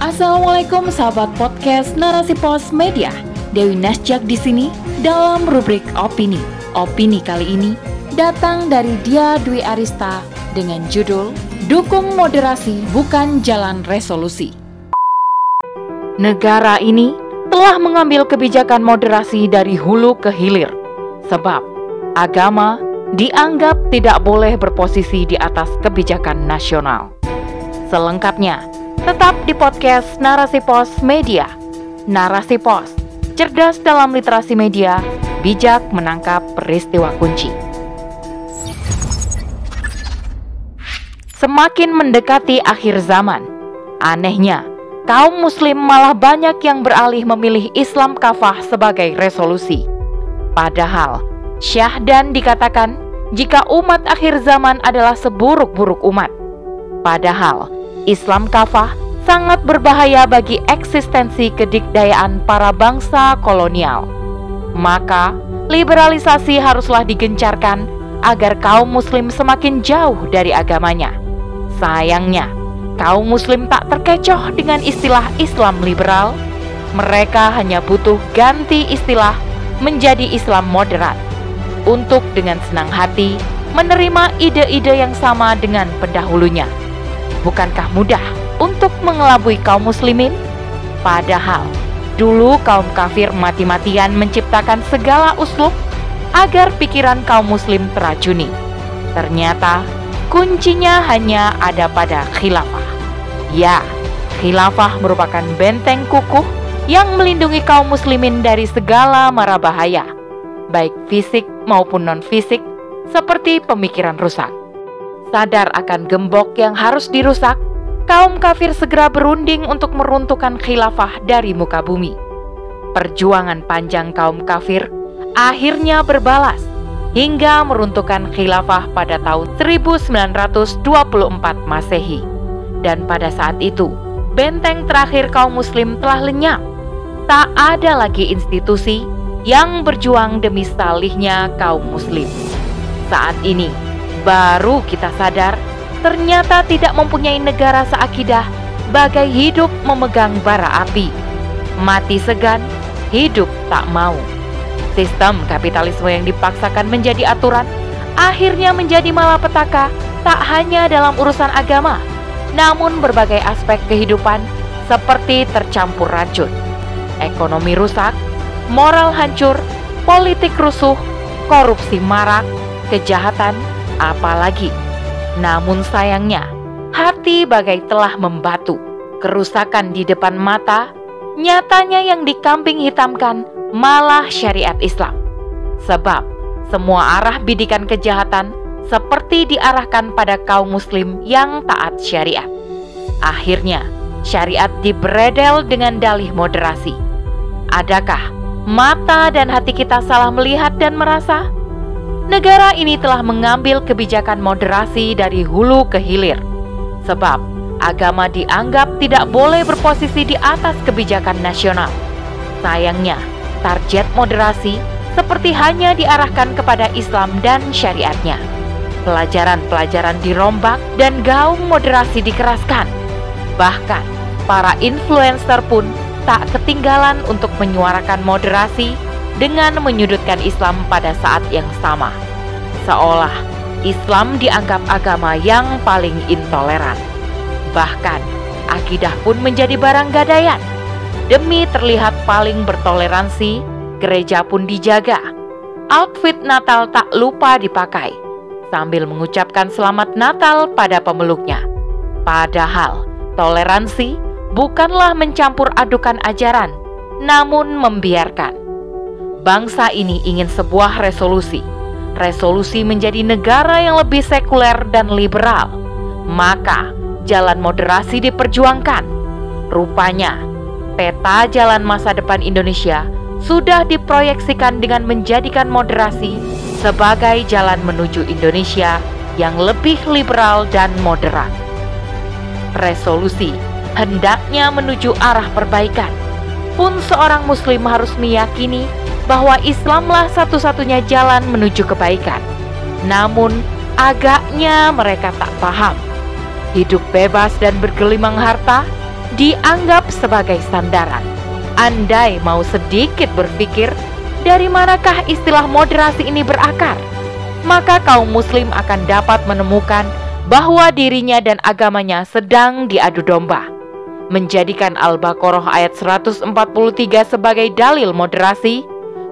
Assalamualaikum sahabat podcast Narasi Pos Media. Dewi Nasjak di sini dalam rubrik opini. Opini kali ini datang dari Dia Dwi Arista dengan judul Dukung Moderasi Bukan Jalan Resolusi. Negara ini telah mengambil kebijakan moderasi dari hulu ke hilir. Sebab agama dianggap tidak boleh berposisi di atas kebijakan nasional. Selengkapnya, tetap di podcast Narasi Pos Media. Narasi Pos, cerdas dalam literasi media, bijak menangkap peristiwa kunci. Semakin mendekati akhir zaman, anehnya kaum muslim malah banyak yang beralih memilih Islam kafah sebagai resolusi. Padahal Syahdan dikatakan jika umat akhir zaman adalah seburuk-buruk umat. Padahal Islam kafah sangat berbahaya bagi eksistensi kedikdayaan para bangsa kolonial. Maka, liberalisasi haruslah digencarkan agar kaum muslim semakin jauh dari agamanya. Sayangnya, kaum muslim tak terkecoh dengan istilah Islam liberal. Mereka hanya butuh ganti istilah menjadi Islam moderat untuk dengan senang hati menerima ide-ide yang sama dengan pendahulunya. Bukankah mudah untuk mengelabui kaum muslimin? Padahal dulu kaum kafir mati-matian menciptakan segala uslub agar pikiran kaum muslim teracuni. Ternyata kuncinya hanya ada pada khilafah. Ya, khilafah merupakan benteng kukuh yang melindungi kaum muslimin dari segala mara bahaya, baik fisik maupun non-fisik, seperti pemikiran rusak sadar akan gembok yang harus dirusak, kaum kafir segera berunding untuk meruntuhkan khilafah dari muka bumi. Perjuangan panjang kaum kafir akhirnya berbalas hingga meruntuhkan khilafah pada tahun 1924 Masehi. Dan pada saat itu, benteng terakhir kaum muslim telah lenyap. Tak ada lagi institusi yang berjuang demi salihnya kaum muslim. Saat ini, Baru kita sadar, ternyata tidak mempunyai negara seakidah bagai hidup memegang bara api. Mati segan, hidup tak mau. Sistem kapitalisme yang dipaksakan menjadi aturan akhirnya menjadi malapetaka tak hanya dalam urusan agama, namun berbagai aspek kehidupan seperti tercampur racun. Ekonomi rusak, moral hancur, politik rusuh, korupsi marak, kejahatan, apalagi. Namun sayangnya, hati bagai telah membatu. Kerusakan di depan mata, nyatanya yang dikambing hitamkan malah syariat Islam. Sebab semua arah bidikan kejahatan seperti diarahkan pada kaum muslim yang taat syariat. Akhirnya, syariat diberedel dengan dalih moderasi. Adakah mata dan hati kita salah melihat dan merasa? Negara ini telah mengambil kebijakan moderasi dari hulu ke hilir. Sebab agama dianggap tidak boleh berposisi di atas kebijakan nasional. Sayangnya, target moderasi seperti hanya diarahkan kepada Islam dan syariatnya. Pelajaran-pelajaran dirombak dan gaung moderasi dikeraskan. Bahkan, para influencer pun tak ketinggalan untuk menyuarakan moderasi dengan menyudutkan Islam pada saat yang sama. Seolah Islam dianggap agama yang paling intoleran. Bahkan, akidah pun menjadi barang gadaian. Demi terlihat paling bertoleransi, gereja pun dijaga. Outfit Natal tak lupa dipakai, sambil mengucapkan selamat Natal pada pemeluknya. Padahal, toleransi bukanlah mencampur adukan ajaran, namun membiarkan bangsa ini ingin sebuah resolusi. Resolusi menjadi negara yang lebih sekuler dan liberal. Maka jalan moderasi diperjuangkan. Rupanya, peta jalan masa depan Indonesia sudah diproyeksikan dengan menjadikan moderasi sebagai jalan menuju Indonesia yang lebih liberal dan moderat. Resolusi hendaknya menuju arah perbaikan. Pun seorang muslim harus meyakini bahwa Islamlah satu-satunya jalan menuju kebaikan. Namun, agaknya mereka tak paham. Hidup bebas dan bergelimang harta dianggap sebagai sandaran. Andai mau sedikit berpikir, dari manakah istilah moderasi ini berakar? Maka kaum muslim akan dapat menemukan bahwa dirinya dan agamanya sedang diadu domba. Menjadikan Al-Baqarah ayat 143 sebagai dalil moderasi,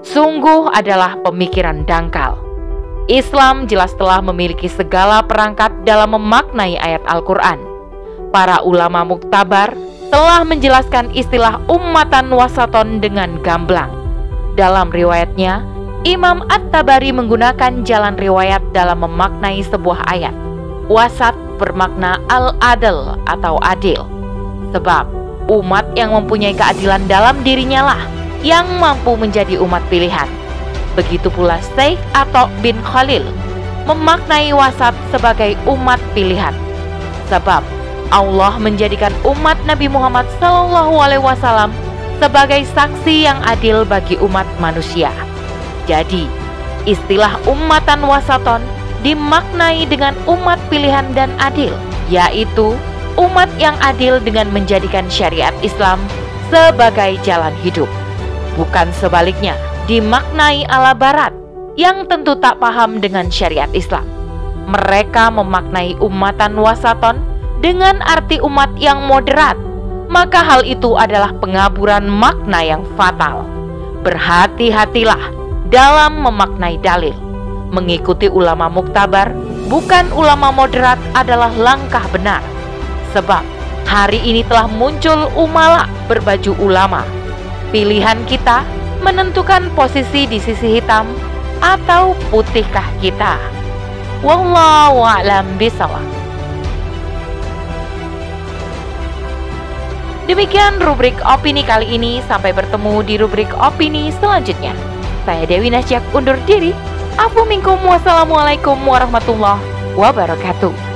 sungguh adalah pemikiran dangkal. Islam jelas telah memiliki segala perangkat dalam memaknai ayat Al-Quran. Para ulama muktabar telah menjelaskan istilah ummatan wasaton dengan gamblang. Dalam riwayatnya, Imam At-Tabari menggunakan jalan riwayat dalam memaknai sebuah ayat. Wasat bermakna al-adil atau adil. Sebab umat yang mempunyai keadilan dalam dirinya lah yang mampu menjadi umat pilihan. Begitu pula Syekh atau bin Khalil memaknai wasat sebagai umat pilihan. Sebab Allah menjadikan umat Nabi Muhammad SAW sebagai saksi yang adil bagi umat manusia. Jadi, istilah umatan wasaton dimaknai dengan umat pilihan dan adil, yaitu umat yang adil dengan menjadikan syariat Islam sebagai jalan hidup. Bukan sebaliknya, dimaknai ala barat yang tentu tak paham dengan syariat Islam. Mereka memaknai umatan wasaton dengan arti umat yang moderat, maka hal itu adalah pengaburan makna yang fatal. Berhati-hatilah dalam memaknai dalil. Mengikuti ulama muktabar, bukan ulama moderat adalah langkah benar. Sebab hari ini telah muncul umala berbaju ulama. Pilihan kita menentukan posisi di sisi hitam atau putihkah kita. Wallahu a'lam bishawab. Demikian rubrik opini kali ini. Sampai bertemu di rubrik opini selanjutnya. Saya Dewi Nasyak undur diri. Afu minkum wassalamualaikum warahmatullahi wabarakatuh.